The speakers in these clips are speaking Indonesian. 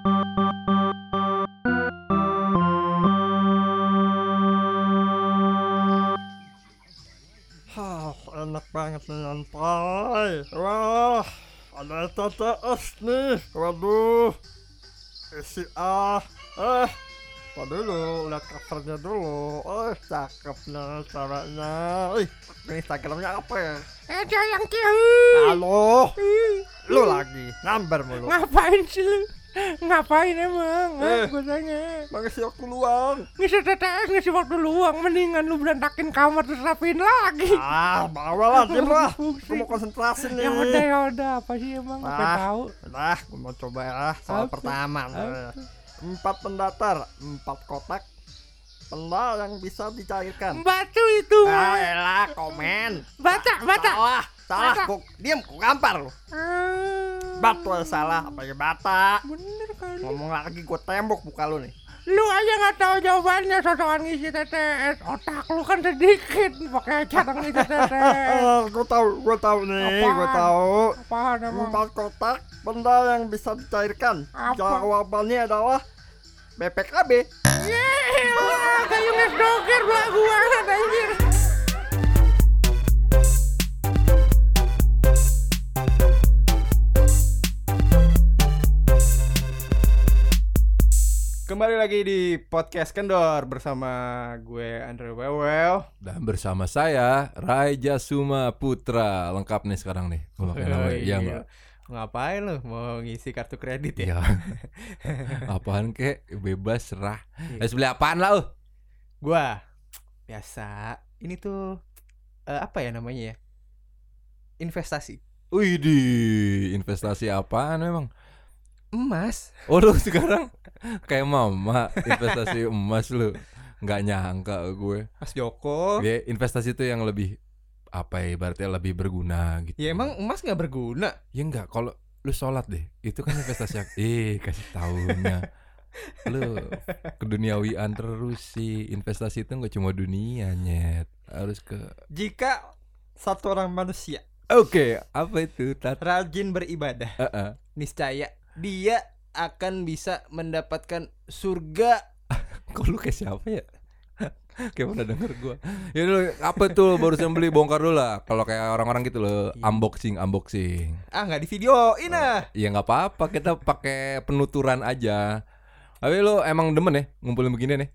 Hah, enak banget nih nyantai. Wah, ada TTS nih. Waduh, isi ah. Eh, apa dulu, lihat covernya dulu. Eh, cakep nih caranya. Ih, ini Instagramnya apa ya? Eh yang kieu. Halo, lu lagi ngamber mulu. Ngapain sih? Ngapain emang? Eh. Gue tanya. Mengisi waktu luang. Ngisi TTS ngisi waktu luang mendingan lu berantakin kamar terus rapiin lagi. Ah, bawa lah, diem lah. Gue mau konsentrasi nih. Ya udah ya udah apa sih emang apa Ah. tahu? Nah, gue mau coba ya soal Apa? pertama. nih. Apa? Empat pendatar, empat kotak, penda yang bisa dicairkan. Batu itu Ah, elah, komen. Bata, bata. Salah, salah. Bata. Kok diam, kok gampar lu. Ah, Batu yang salah, apa ya bata. Bener kali. Ngomong lagi, gue tembok muka lu nih. Lu aja nggak tahu jawabannya sosokan ngisi TTS. Otak lu kan sedikit pakai cara ngisi TTS. Gue tahu, gue tahu nih, gue tahu. Apaan emang? Empat kotak, benda yang bisa dicairkan. Apa? Jawabannya adalah BPKB. Yelah, kayu doger belagu banget anjir. Kembali lagi di podcast Kendor bersama gue Andre Wewel. Dan bersama saya Raja Suma Putra lengkap nih sekarang nih. Nama Oh, iya enggak? Ngapain lu mau ngisi kartu kredit ya? Iya. apaan kek bebas serah. Iya. Eh beli apaan lah lu? Gua biasa. Ini tuh eh, apa ya namanya ya? Investasi. Wih di investasi apaan memang? Emas. Oh lu sekarang kayak mama investasi emas lu. Nggak nyangka gue. Mas Joko. Ya, investasi itu yang lebih apa ya ibaratnya lebih berguna gitu. Ya emang emas nggak berguna. Ya enggak, kalau lu sholat deh, itu kan investasi yang eh kasih tahunya. Lu keduniawian terus sih. Investasi itu enggak cuma dunia, nyet. Harus ke Jika satu orang manusia Oke, apa itu? Tat? rajin beribadah, Heeh. niscaya dia akan bisa mendapatkan surga. Kok lu kayak siapa ya? kayak pernah denger gua. Ya lu apa tuh barusan beli bongkar dulu lah. Kalau kayak orang-orang gitu loh, Iya. unboxing, unboxing. Ah nggak di videoin ah. Ya nggak apa-apa, kita pakai penuturan aja. Tapi lu emang demen ya ngumpulin begini nih?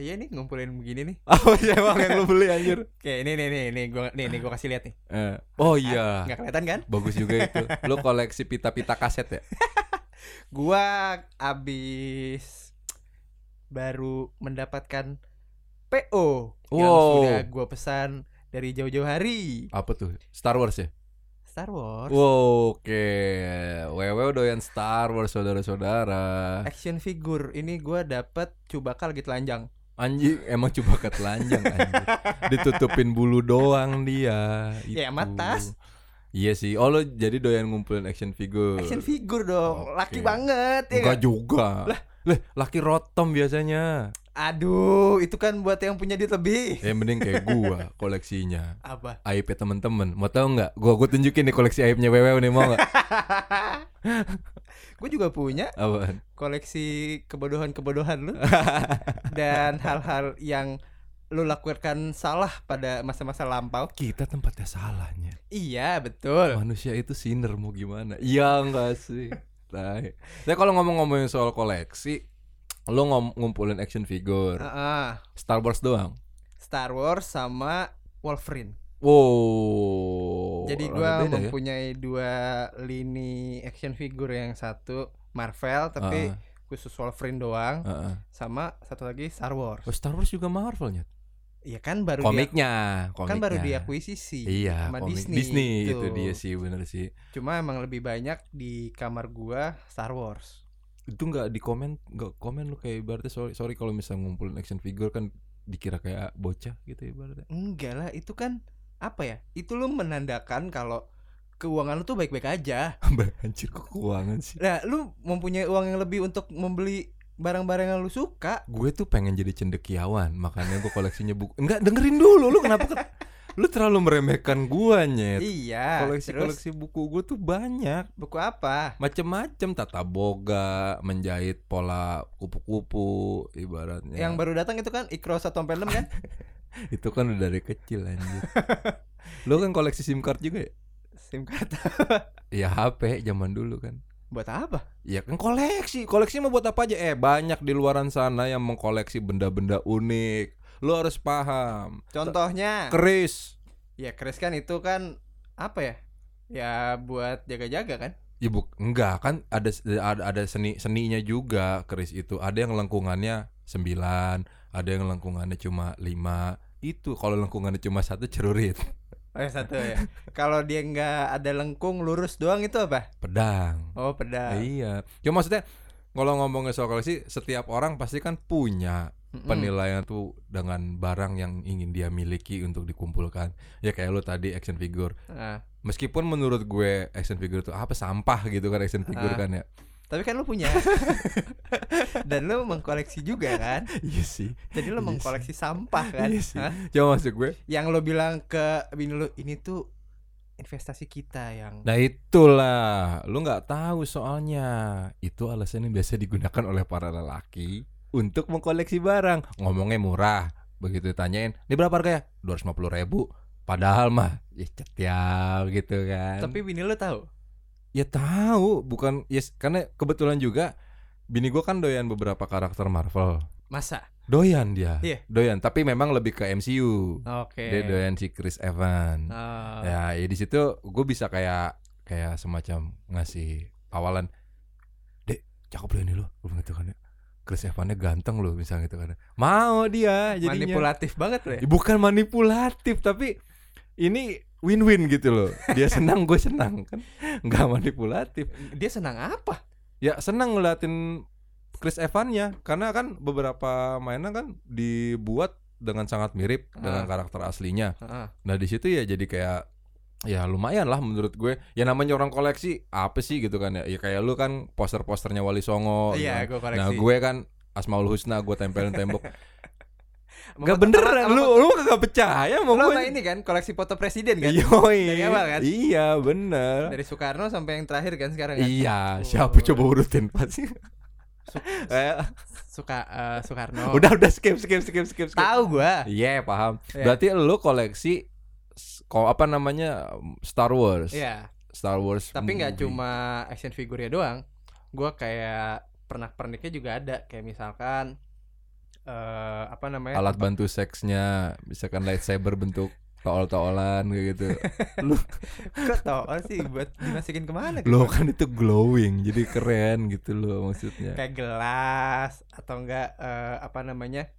Iya nih ngumpulin begini nih. Oh iya emang yang lu beli anjir. Oke, ini nih nih nih gua nih nih gua kasih lihat nih. Eh, oh iya, Nggak kelihatan kan? bagus juga itu. Lu koleksi pita-pita kaset ya? Gua abis baru mendapatkan PO yang Wow. sudah gua pesan dari jauh-jauh hari. Apa tuh? Star Wars ya? Star Wars. Wow, oke. Wewe doyan Star Wars saudara-saudara. Action figure ini gua dapet Cubaka lagi telanjang. Anjing emang coba ketelanjang anjing. Ditutupin bulu doang dia. Ya, itu. sama tas. Iya sih. Oh lo jadi doyan ngumpulin action figure. Action figure dong, Oke. laki banget ya. Enggak nggak? juga. Lah, laki rotom biasanya. Aduh, itu kan buat yang punya duit lebih. Ya mending kayak gua koleksinya. Apa? aibnya temen-temen mau tau nggak gua gua tunjukin nih koleksi aibnya wewe nih mau nggak Gue juga punya apaan koleksi kebodohan-kebodohan lu dan hal-hal yang lu lakukan salah pada masa-masa lampau. kita tempatnya salahnya Iya, betul. manusia itu sinner mau gimana iya enggak sih. Tapi kalau ngomong-ngomongin soal koleksi lo ngom ngumpulin action figure Heeh. Star Wars doang Star Wars sama Wolverine. wow Jadi beda ya? mempunyai dua lini action figure yang satu Marvel tapi Ah. khusus Wolverine doang Heeh. sama satu lagi Star Wars. Oh, Star Wars juga Marvelnya Iya kan baru dia komiknya kan baru komiknya. diakuisisi iya sama komik Disney, Disney, itu gitu. dia sih bener sih Cuma emang lebih banyak di kamar gua Star Wars. itu nggak di komen nggak komen lu kayak ibaratnya sorry sorry kalau misalnya ngumpulin action figure kan dikira kayak bocah gitu ibaratnya Enggak lah, itu kan apa ya? Itu lu menandakan kalau keuangan lu tuh baik-baik aja. kok keuangan sih Nah, lu mempunyai uang yang lebih untuk membeli barang-barang yang lu suka. gue tuh pengen jadi cendekiawan makanya gue koleksinya buku enggak dengerin dulu lu kenapa ke Lu terlalu meremehkan gua nyet. Iya. Koleksi-koleksi buku gua tuh banyak. buku apa? Macem-macem tata boga, menjahit pola kupu-kupu ibaratnya. Yang baru datang itu kan Ikro 146 kan? Itu kan udah dari kecil anjir. Lu kan koleksi SIM card juga ya? SIM card Ya HP zaman dulu kan. Buat apa? Ya kan koleksi, koleksi mau buat apa aja? Eh banyak di luaran sana yang mengkoleksi benda-benda unik. Lu harus paham. Contohnya Keris, Ya Chris kan itu kan apa ya? Ya buat jaga-jaga kan? Ya buk, enggak kan ada ada, ada seni seninya juga keris itu. Ada yang lengkungannya 9, ada yang lengkungannya cuma 5. Itu kalau lengkungannya cuma satu cerurit. Oh satu ya. Kalau dia nggak ada lengkung lurus doang itu apa? Pedang. Oh pedang. Iya. Ya maksudnya kalau ngomongin soal koleksi, setiap orang pasti kan punya Mm-mm. penilaian tuh dengan barang yang ingin dia miliki untuk dikumpulkan. Ya kayak lu tadi action figure. Nah, Meskipun menurut gue action figure itu apa sampah gitu kan action figure Ah. kan ya. Tapi kan lu punya. Dan lu mengkoleksi juga kan? Iya sih. Jadi lu Iya mengkoleksi sampah kan? Iya sih. Cuma maksud gue Yang lu bilang ke bini lu ini tuh investasi kita yang Nah itulah, lu nggak tahu soalnya itu alasan yang biasa digunakan oleh para lelaki untuk mengkoleksi barang. Ngomongnya murah, begitu ditanyain, ini berapa harganya? 250 ribu. Padahal mah, ya cetiau gitu kan. tapi bini lu tahu. Ya tahu, bukan, yes, karena kebetulan juga bini gua kan doyan beberapa karakter Marvel. Masa? Doyan dia, Iya. doyan. Tapi memang lebih ke MCU. Oke. Dia doyan si Chris Evans. Oh. ya ya di situ gue bisa kayak kayak semacam ngasih awalan dek cakep loh ini lo gue gitu kan ya Chris Evans ganteng loh misalnya gitu kan mau dia jadinya Manipulatif banget ya. Ya, bukan manipulatif tapi ini win-win gitu loh dia senang gue senang kan nggak manipulatif Dia senang apa? ya senang ngeliatin Chris Evans-nya karena kan beberapa mainan kan dibuat dengan sangat mirip dengan Ah. karakter aslinya Heeh. Nah di situ ya jadi kayak ya lumayan lah menurut gue. Ya namanya orang koleksi apa sih gitu kan ya? Ya kayak lu kan poster-posternya Wali Songo. Iya, gitu gue kan. koleksi. Nah gue kan Asmaul Husna gue tempelin tembok. Gak sama- lu lu kagak percaya mau gue. ini kan koleksi foto presiden kan? Yoi. Dari awal kan? Iya bener. Dari Soekarno sampai yang terakhir kan sekarang kan? Iya, Oh. siapa coba urutin pasti. Eh, Suka eh, Soekarno. Udah udah skip skip skip skip skip. tahu gua. Iya paham. Iya. Berarti lu koleksi s- ko apa namanya Star Wars. Iya. Star Wars. Tapi nggak cuma action figurnya doang. Gua kayak pernak-perniknya juga ada kayak misalkan eh apa namanya? alat bantu seksnya misalkan lightsaber bentuk tool-toolan kayak gitu lu Kok tau sih buat dimasukin ke mana? lo kan itu glowing jadi keren gitu loh maksudnya Kayak gelas atau enggak eh, apa namanya?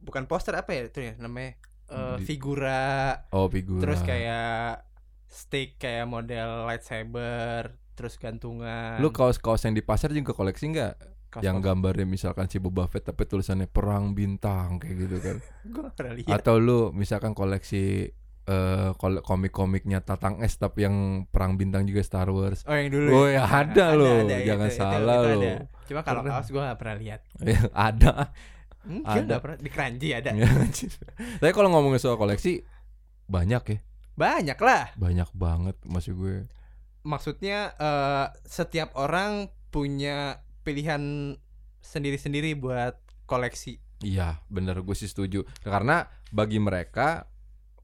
Bukan poster apa ya itu ya namanya? Eh, Di- figura oh figura terus kayak stick kayak model lightsaber terus gantungan lu kaos-kaos yang di pasar juga koleksi nggak Kaos- yang gambarnya misalkan si Boba Fett tapi tulisannya perang bintang kayak gitu kan gua pernah lihat atau lu misalkan koleksi eh kol- komik-komiknya Tatang S tapi yang perang bintang juga Star Wars oh yang dulu Oh, ya? ya ada loh. Jangan itu, salah itu loh. ada. cuma kalau kaos gua nggak pernah lihat ada enggak Ada. pernah di keranji ada Ya, anjir. Tapi kalau ngomongin soal koleksi banyak ya, banyak lah banyak banget maksud gue. maksudnya eh, setiap orang punya pilihan sendiri-sendiri buat koleksi Iya, bener gue sih setuju. Karena bagi mereka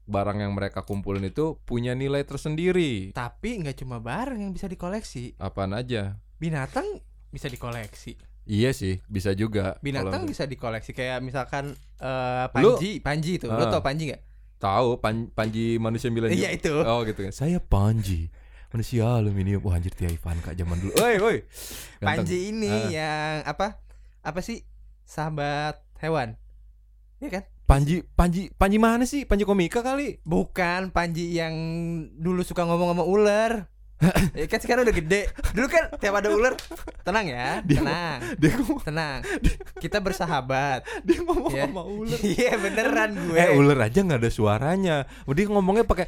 barang yang mereka kumpulin itu punya nilai tersendiri. tapi nggak cuma barang yang bisa dikoleksi Apaan aja? binatang bisa dikoleksi Iya sih, bisa juga. binatang Kalau- bisa dikoleksi kayak misalkan eh, Lu- panji panji itu lu Ah. tau panji nggak tahu pan, Panji manusia milenium. Iya, itu. Oh gitu kan. Saya Panji. Manusia aluminium. Wah anjir Tia Ivanka zaman dulu. Woi, woi. Panji ini Ah. yang apa? Apa sih? Sahabat hewan. Iya kan? Panji Panji Panji mana sih? Panji komika kali. Bukan Panji yang dulu suka ngomong sama ular. ya kan sekarang udah gede. Dulu kan tiap ada ular, tenang ya, Dia- tenang, Dia ngomong, tenang. Kita bersahabat. dia ngomong Ya. sama ular. Iya beneran gue. Eh ular aja nggak ada suaranya. Dia ngomongnya pakai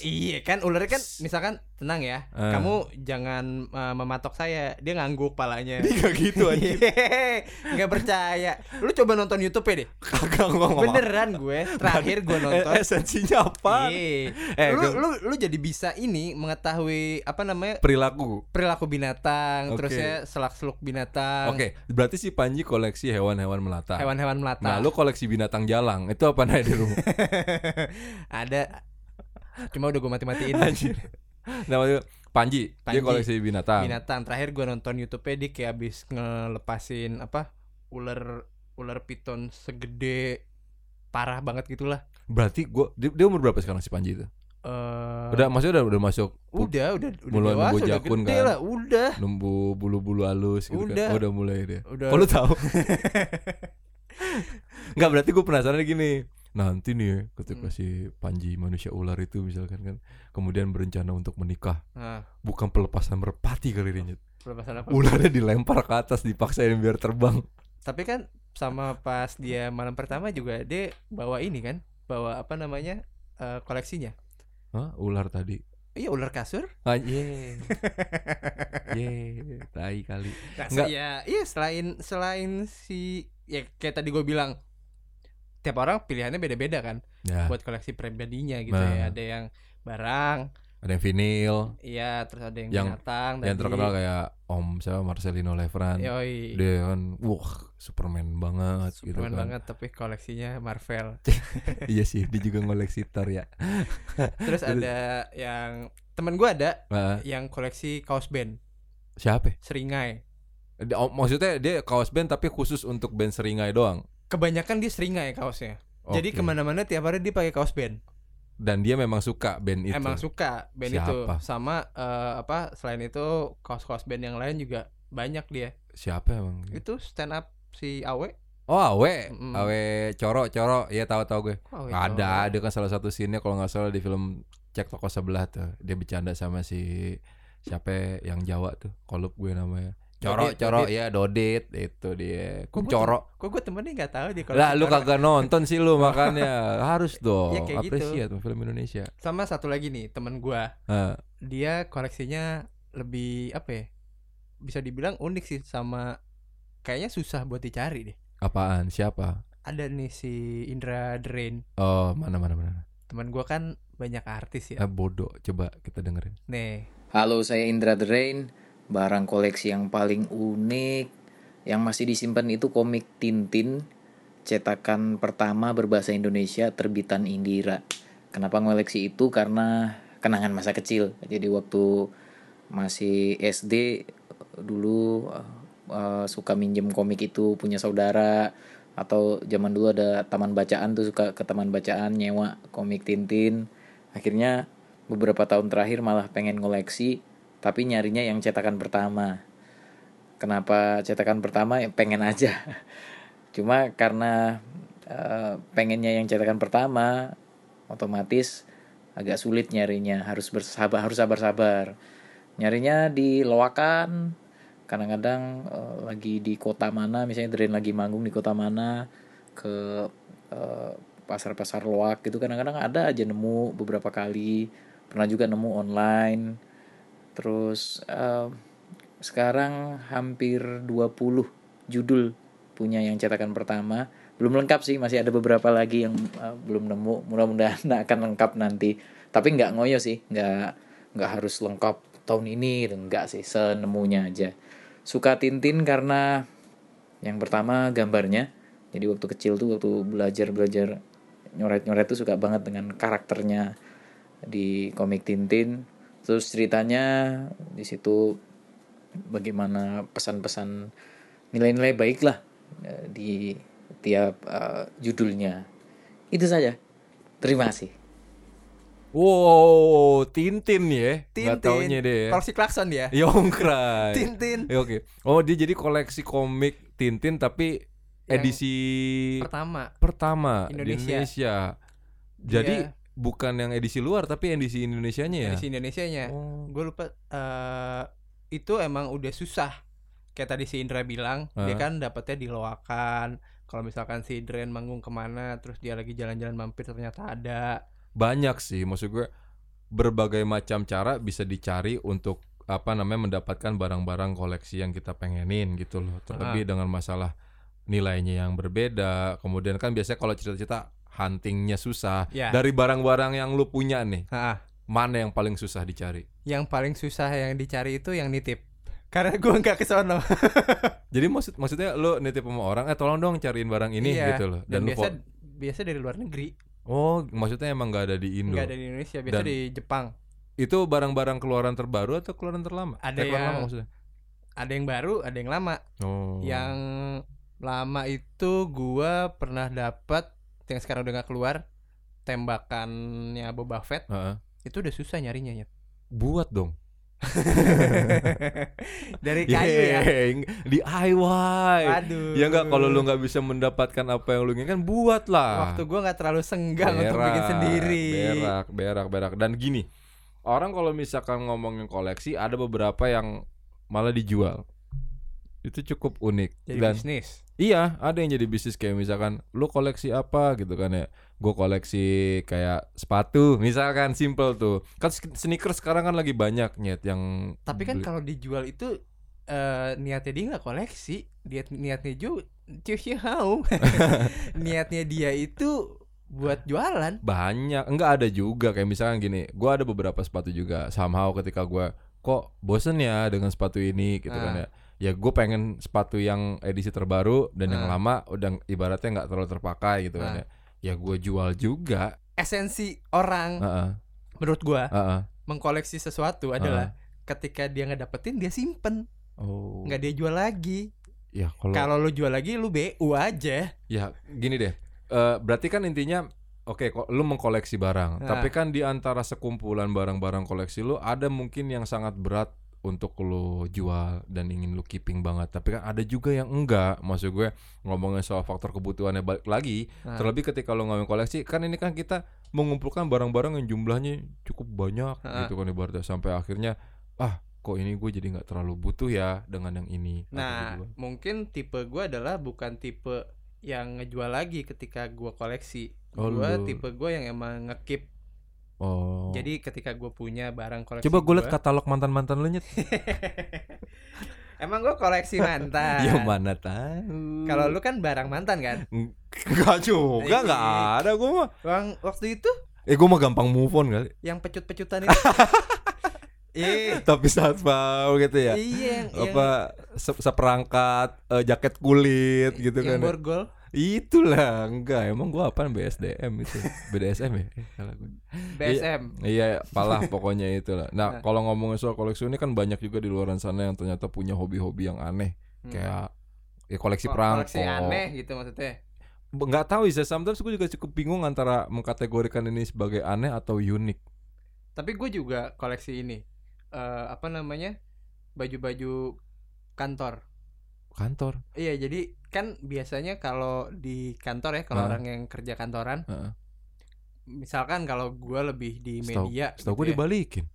Iya kan ularnya kan misalkan tenang ya. Eh. Kamu jangan uh, mematok saya. Dia ngangguk palanya. Ini gak gitu anjing. Nggak percaya. Lu coba nonton YouTube ya deh. Kagak ngomong. Beneran gue terakhir gue nonton. Eh, esensinya apa? Iya. Eh, lu, lu lu jadi bisa ini mengetahui apa namanya Perilaku. perilaku binatang, Oke. terus ya selak-seluk binatang, Oke, berarti si Panji koleksi hewan-hewan melata. hewan-hewan melata. Nah, lu koleksi binatang jalang. Itu apa nih di rumah? ada cuma udah gue mati-matiin. Anjir. Nah, maksudnya Panji, dia Panji. koleksi binatang. binatang terakhir gue nonton YouTube-nya dia kayak abis ngelepasin apa ular ular piton segede parah banget gitulah Berarti gua dia, dia umur berapa sekarang si Panji itu? Eh, Udah maksudnya udah udah masuk udah udah udah mulai dewasa udah jakun gede kan? lah udah numbu bulu-bulu halus gitu Udah. kan. Oh, udah mulai dia. udah Kok lu tahu? Enggak berarti gue penasaran gini. Nanti nih ya, ketika Hmm. si Panji manusia ular itu misalkan kan kemudian berencana untuk menikah, nah, bukan pelepasan merpati kali ini. Pelepasan apa Ularnya dilempar ke atas dipaksain biar terbang. tapi kan sama pas dia malam pertama juga dia bawa ini kan bawa apa namanya eh, koleksinya Hah? Ular tadi. iya ular kasur Ah, ye. Ye, tai kali. Nah, Nggak. ya iya selain selain si ya kayak tadi gue bilang tiap orang pilihannya beda-beda kan Ya, buat koleksi pribadinya gitu Nah. ya ada yang barang ada yang vinil, iya terus ada yang, Yang- binatang yang tadi. terkenal kayak Om siapa Marcelino Levran. Yoi, Dia kan, wah, Superman banget gitu Superman kan. banget tapi koleksinya Marvel iya sih, dia juga ngoleksi Thor ya. terus ada yang temen gue ada Nah, yang koleksi kaos band siapa? seringai oh, maksudnya dia kaos band tapi khusus untuk band seringai doang. Kebanyakan dia seringai kaosnya jadi Oke. ke mana-mana tiap hari dia pakai kaos band Dan dia memang suka band itu. emang suka band itu Siapa? sama eh, apa selain itu kaos-kaos band yang lain juga banyak dia Siapa emang? itu stand up si Awe Oh, Awe, Mm-mm. Awe Coro, Coro, iya tahu-tahu gue. Awe ada, ada kan salah satu scene-nya kalau nggak salah di film Cek Toko Sebelah tuh. Dia bercanda sama si siapa yang Jawa tuh, kolup gue namanya. Coro, Dodit, Coro, Dodit. ya Dodit, itu dia. Kok gue Coro. kok gue temennya nggak tahu dia Lah lu kagak nonton sih lu makanya harus dong Ya, kayak gitu. apresiat film Indonesia. sama satu lagi nih temen gue Ah, dia koleksinya lebih apa ya bisa dibilang unik sih sama kayaknya susah buat dicari deh apaan? Siapa? ada nih si Indra Drain Oh, mana mana mana. teman gue kan banyak artis Ah, ya bodoh. Coba kita dengerin. nih Halo, saya Indra The Rain. Barang koleksi yang paling unik yang masih disimpan itu komik Tintin cetakan pertama berbahasa Indonesia terbitan Indira. Kenapa ngoleksi itu? Karena kenangan masa kecil. Jadi waktu masih SD dulu eh, suka minjem komik itu punya saudara atau zaman dulu ada taman bacaan tuh suka ke taman bacaan nyewa komik Tintin. Akhirnya beberapa tahun terakhir malah pengen ngoleksi tapi nyarinya yang cetakan pertama. Kenapa cetakan pertama? Ya pengen aja. Cuma karena eh, pengennya yang cetakan pertama otomatis agak sulit nyarinya. Harus bersabar harus sabar-sabar. Nyarinya di loakan. Kadang-kadang eh, lagi di kota mana misalnya Drain lagi manggung di kota mana ke eh, pasar-pasar loak gitu kadang-kadang ada aja nemu beberapa kali. Pernah juga nemu online terus eh, sekarang hampir 20 judul punya yang cetakan pertama. Belum lengkap sih masih ada beberapa lagi yang eh, belum nemu. Mudah-mudahan akan lengkap nanti. Tapi nggak ngoyo sih nggak nggak harus lengkap tahun ini enggak sih senemunya aja. Suka Tintin karena yang pertama gambarnya. Jadi waktu kecil tuh waktu belajar belajar nyoret-nyoret tuh suka banget dengan karakternya di komik Tintin terus ceritanya di situ bagaimana pesan-pesan nilai-nilai baik lah eh, di tiap eh, judulnya itu saja terima kasih Wow, Tintin ya. Nggak Tintin taunya deh. ya. koleksi klakson dia Yongkrai. Tintin Ya, Oke. Oh, dia jadi koleksi komik Tintin tapi Yang edisi pertama pertama di Indonesia. Indonesia. Jadi Dia bukan yang edisi luar tapi edisi Indonesianya ya. edisi Indonesianya Oh. gue lupa eh itu emang udah susah kayak tadi si Indra bilang dia Ah. kan dapetnya di loakan kalau misalkan si Dren manggung ke mana terus dia lagi jalan-jalan mampir ternyata ada Banyak sih maksud gue berbagai macam cara bisa dicari untuk apa namanya mendapatkan barang-barang koleksi yang kita pengenin gitu loh. Terlebih dengan masalah nilainya yang berbeda. Kemudian kan biasanya kalau cerita-cerita huntingnya susah. Ya. Dari barang-barang yang lu punya nih, Ah, mana yang paling susah dicari? yang paling susah yang dicari itu yang nitip. Karena gua nggak ke sono. Jadi maksud maksudnya lu nitip sama orang, eh tolong dong cariin barang ini Iya. gitu loh. Dan, lu biasa biasa dari luar negeri, Oh, maksudnya emang nggak ada di Indo. nggak ada di Indonesia, biasa Dan- di Jepang. Itu barang-barang keluaran terbaru atau keluaran terlama? Ada Eh, yang- lama maksudnya. Ada yang baru, ada yang lama. Oh. Yang lama itu gua pernah dapat yang sekarang udah nggak keluar tembakannya Boba Fett Heeh. itu udah susah nyarinya ya. buat dong. Dari kayu ya. Yeng, DIY. Aduh. Ya enggak kalau lu nggak bisa mendapatkan apa yang lu inginkan buat lah. Waktu gua nggak terlalu senggang untuk bikin sendiri. Berak, berak, berak. Dan gini, orang kalau misalkan ngomongin koleksi ada beberapa yang malah dijual. Itu cukup unik. Jadi Dan bisnis. Iya, ada yang jadi bisnis kayak misalkan lu koleksi apa gitu kan ya. Gue koleksi kayak sepatu, misalkan simple tuh. Kan sneakers sekarang kan lagi banyak nyet yang Tapi kan kalau dijual itu eh niatnya dia nggak koleksi, dia niatnya juga how. niatnya dia itu buat jualan. banyak enggak ada juga kayak misalkan gini gua ada beberapa sepatu juga somehow ketika gua kok bosen ya dengan sepatu ini gitu kan Ah. ya ya gue pengen sepatu yang edisi terbaru dan yang Ah. lama udah ibaratnya nggak terlalu terpakai gitu kan Ah. ya ya gue jual juga Esensi orang Heeh, menurut gua heeh. mengkoleksi sesuatu adalah ketika dia nggak dapetin dia simpen, oh nggak dia jual lagi. ya kalau Kalau lu jual lagi lu BU aja. ya gini deh Eh, berarti kan intinya Oke, kok lu mengkoleksi barang, Nah. tapi kan di antara sekumpulan barang-barang koleksi lu ada mungkin yang sangat berat untuk lu jual dan ingin lu keeping banget. Tapi kan ada juga yang enggak. Maksud gue ngomongin soal faktor kebutuhannya balik lagi. Nah. Terlebih ketika lu ngomongin koleksi, kan ini kan kita mengumpulkan barang-barang yang jumlahnya cukup banyak Nah. gitu kan ibaratnya sampai akhirnya ah kok ini gue jadi nggak terlalu butuh ya dengan yang ini. Nah, gitu. mungkin tipe gua adalah bukan tipe yang ngejual lagi ketika gua koleksi. Oh, lu. tipe gua yang emang ngekip. Oh. Jadi ketika gua punya barang koleksi coba gue liat katalog mantan-mantan lu nyet. Emang gua koleksi mantan. Ya mana tahu. Kalau lu kan barang mantan kan? Enggak juga, enggak Iya. ada gua mah. Bang, waktu itu Eh gua mah gampang move on kali. yang pecut-pecutan itu. Iya. Tapi satpam gitu ya. Iya, yang, Apa se- seperangkat eh, jaket kulit gitu yang, kan. yang ya. borgol. Itulah, enggak. Emang gua apaan BSDM itu? BDSM ya? Eh, salah gua. BSM. Iya, palah pokoknya itulah. Nah, Nah. kalau ngomongin soal koleksi ini kan banyak juga di luar sana yang ternyata punya hobi-hobi yang aneh. Hmm. Kayak ya koleksi Ko- perangko. Koleksi aneh gitu maksudnya. nggak tahu sih sometimes gue juga cukup bingung antara mengkategorikan ini sebagai aneh atau unik Tapi gue juga koleksi ini. Eh apa namanya? Baju-baju kantor. Kantor Iya, jadi kan biasanya kalau di kantor ya, kalau Nah. orang yang kerja kantoran, Heeh. misalkan kalau gua lebih di media, setahu gitu gue ya. dibalikin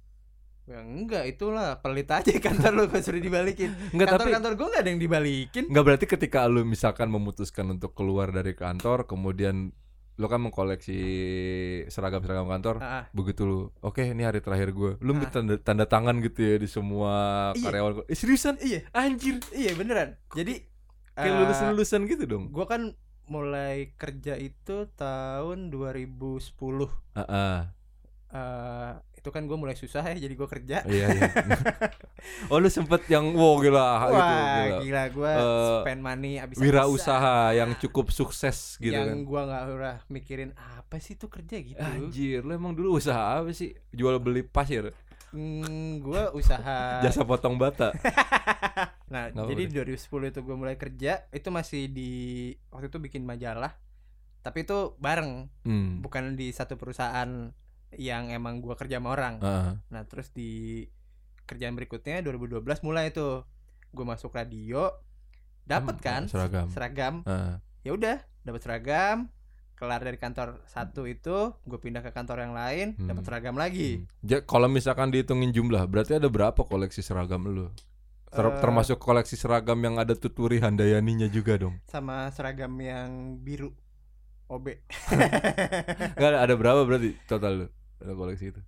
Ya, enggak, itulah pelit aja kantor lu gak suruh dibalikin. Enggak tapi Kantor-kantor gua nggak ada yang dibalikin. nggak berarti ketika lu misalkan memutuskan untuk keluar dari kantor kemudian lu kan mengkoleksi seragam-seragam kantor ah. begitu lu oke ini hari terakhir gue lu Ah. minta tanda, tanda tangan gitu ya di semua Iya. karyawan eh, seriusan iya, anjir iya beneran. Jadi kayak eh, lulus-lulusan gitu dong gua kan mulai kerja itu tahun 2010. Heeh. Eh itu kan gua mulai susah ya, jadi gua kerja. iya iya oh lu sempet yang wow gila itu Wah, gila gila gua Eh, spend money abis wirausaha yang cukup sukses gitu yang kan gua nggak udah mikirin apa sih tuh kerja gitu. Anjir, lu emang dulu usaha apa sih? Jual beli pasir, Hmm, gua usaha. jasa potong bata. Nah, Nggak jadi 2010 itu gue mulai kerja, itu masih di waktu itu bikin majalah. Tapi itu bareng, Hmm. bukan di satu perusahaan yang emang gua kerja sama orang. Heeh. Nah, terus di kerjaan berikutnya 2012 mulai tuh gue masuk radio, dapat Hmm, kan seragam. seragam. Heeh. Ya udah, dapat seragam. Kelar dari kantor satu itu, gue pindah ke kantor yang lain, dapat Hmm. seragam lagi. Ja, kalau misalkan dihitungin jumlah, berarti ada berapa koleksi seragam lu? Ter- Eh. termasuk koleksi seragam yang ada tuturi Handayaninya juga dong. Sama seragam yang biru. OB. Enggak ada, ada berapa berarti total lu? Ada koleksi itu.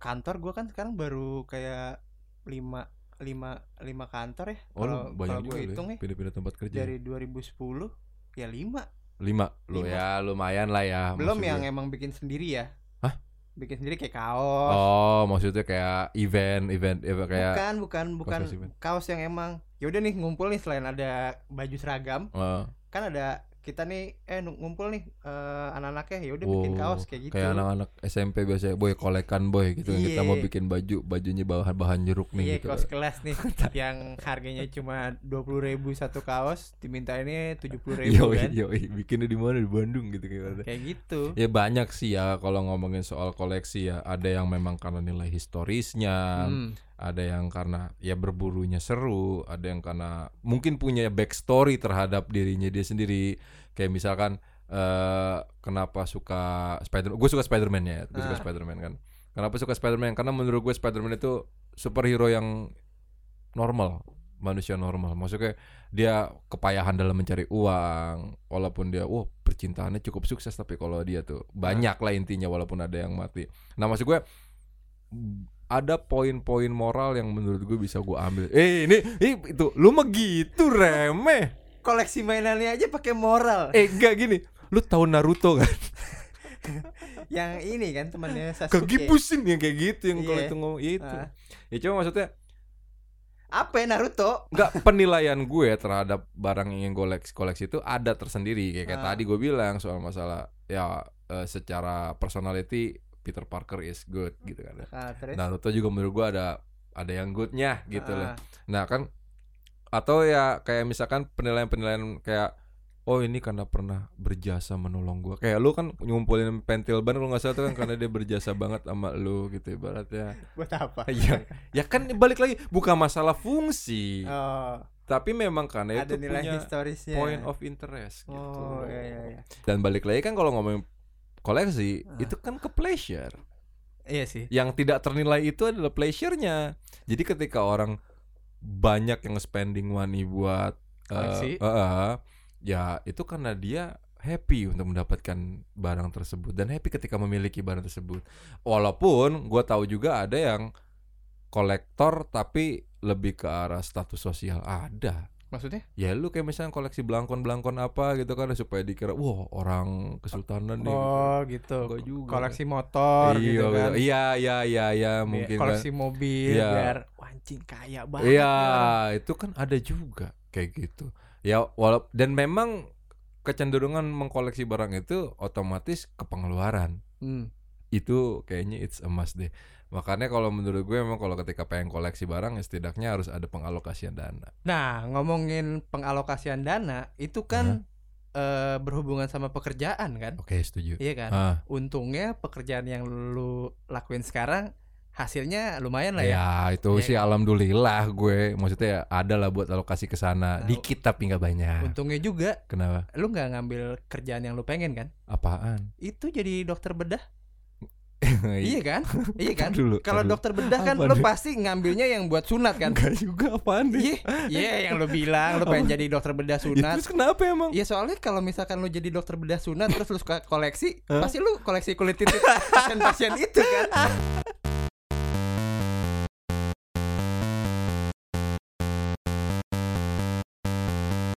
kantor gua kan sekarang baru kayak lima lima lima kantor ya. Oh, Kalau banyak lu ya, hitung ya pindah-pindah tempat kerja. dari 2010 ya lima. lima. Lu ya lumayan lah ya. Belum maksud yang gue. emang bikin sendiri ya. Hah? Bikin sendiri kayak kaos. Oh, maksudnya kayak event, event, event kayak bukan, bukan, bukan kaos kaos yang emang. Ya udah nih ngumpul nih selain ada baju seragam, eh, kan ada kita nih eh ngumpul nih eh, anak-anaknya ya udah bikin oh, kaos kayak gitu. Kayak anak-anak SMP biasanya, boy kolekan boy gitu. Kita Iya. mau bikin baju, bajunya bahan bahan jeruk nih Iya gitu. kaos kelas nih yang harganya cuma dua puluh ribu satu kaos dimintainnya tujuh puluh ribu Yoi, kan yoi, bikinnya di mana di Bandung gitu kayak kayak gitu Ya banyak sih ya kalau ngomongin soal koleksi ya. Ada yang memang karena nilai historisnya, Hmm. Ada yang karena ya berburunya seru, ada yang karena mungkin punya backstory terhadap dirinya dia sendiri. Kayak misalkan eh kenapa suka Spider gue suka Spider-Man ya, gue suka Ah. Spider-Man kan. Kenapa suka Spider-Man? Karena menurut gue Spider-Man itu superhero yang normal, manusia normal. Maksudnya dia kepayahan dalam mencari uang, walaupun dia, wah percintaannya cukup sukses, tapi kalau dia tuh banyak lah intinya, walaupun ada yang mati. Nah maksud gue ada poin-poin moral yang menurut gue bisa gue ambil. Eh ini, ini itu, lu mah gitu remeh. koleksi mainannya aja pakai moral Eh enggak gini, lu tahu Naruto kan? yang ini kan temannya Sasuke Kegibusin yang kayak gitu yang kalau Iya. itu ngomong ya itu. Ah. Ya cuma maksudnya apa ya Naruto Enggak penilaian gue terhadap barang yang koleksi koleksi itu ada tersendiri kayak, kayak Ah. tadi gue bilang soal masalah ya eh, secara personality Peter Parker is good gitu kan. ah, terus Naruto juga menurut gue ada ada yang goodnya gitu loh. Ah, Nah kan atau ya kayak misalkan penilaian-penilaian kayak oh ini karena pernah berjasa menolong gua. Kayak lu kan ngumpulin pentil ban kalau nggak salah tuh kan karena dia berjasa banget sama lu gitu ibaratnya. buat apa Iya. Ya kan balik lagi bukan masalah fungsi, oh tapi memang karena ada itu nilai punya historisnya point of interest gitu. oh iya iya iya Dan balik lagi kan kalau ngomongin koleksi Ah. itu kan ke pleasure. iya sih Yang tidak ternilai itu adalah pleasure-nya. Jadi ketika orang banyak yang spending money buat Koleksi. eh, eh, ya itu karena dia happy untuk mendapatkan barang tersebut dan happy ketika memiliki barang tersebut. Walaupun gua tahu juga ada yang kolektor tapi lebih ke arah status sosial ada. Maksudnya Ya lu kayak misalnya koleksi belangkon-belangkon apa gitu kan supaya dikira wah orang kesultanan nih. oh gitu Enggak juga. koleksi motor iya, gitu kan iya, iya, iya, iya, mungkin kan. koleksi mobil Iya. biar wancing kaya banget Iya, orang. itu kan ada juga kayak gitu. Ya, walau dan memang kecenderungan mengkoleksi barang itu otomatis ke pengeluaran. Hmm. Itu kayaknya it's a must deh. Makanya kalau menurut gue memang kalau ketika pengen koleksi barang ya setidaknya harus ada pengalokasian dana. Nah, ngomongin pengalokasian dana itu kan eh, berhubungan sama pekerjaan kan? Oke, setuju. Iya kan? Ah, Untungnya pekerjaan yang lu lakuin sekarang hasilnya lumayan lah ya. ya itu Iya sih kan? alhamdulillah gue maksudnya ya ada lah buat alokasi ke sana. Nah, Dikit tapi nggak banyak. Untungnya juga Kenapa? lu nggak ngambil kerjaan yang lu pengen kan? Apaan? Itu jadi dokter bedah. Iya kan? Iya kan? Kalau dokter bedah kan deh? pasti ngambilnya yang buat sunat kan? Enggak juga apaan deh? Iya, iya yang lu bilang lu pengen jadi dokter bedah Ya, sunat. terus kenapa emang? Iya soalnya kalau misalkan lu jadi dokter bedah sunat terus lu suka koleksi, pasti lu koleksi kulit titik pasien-pasien itu kan.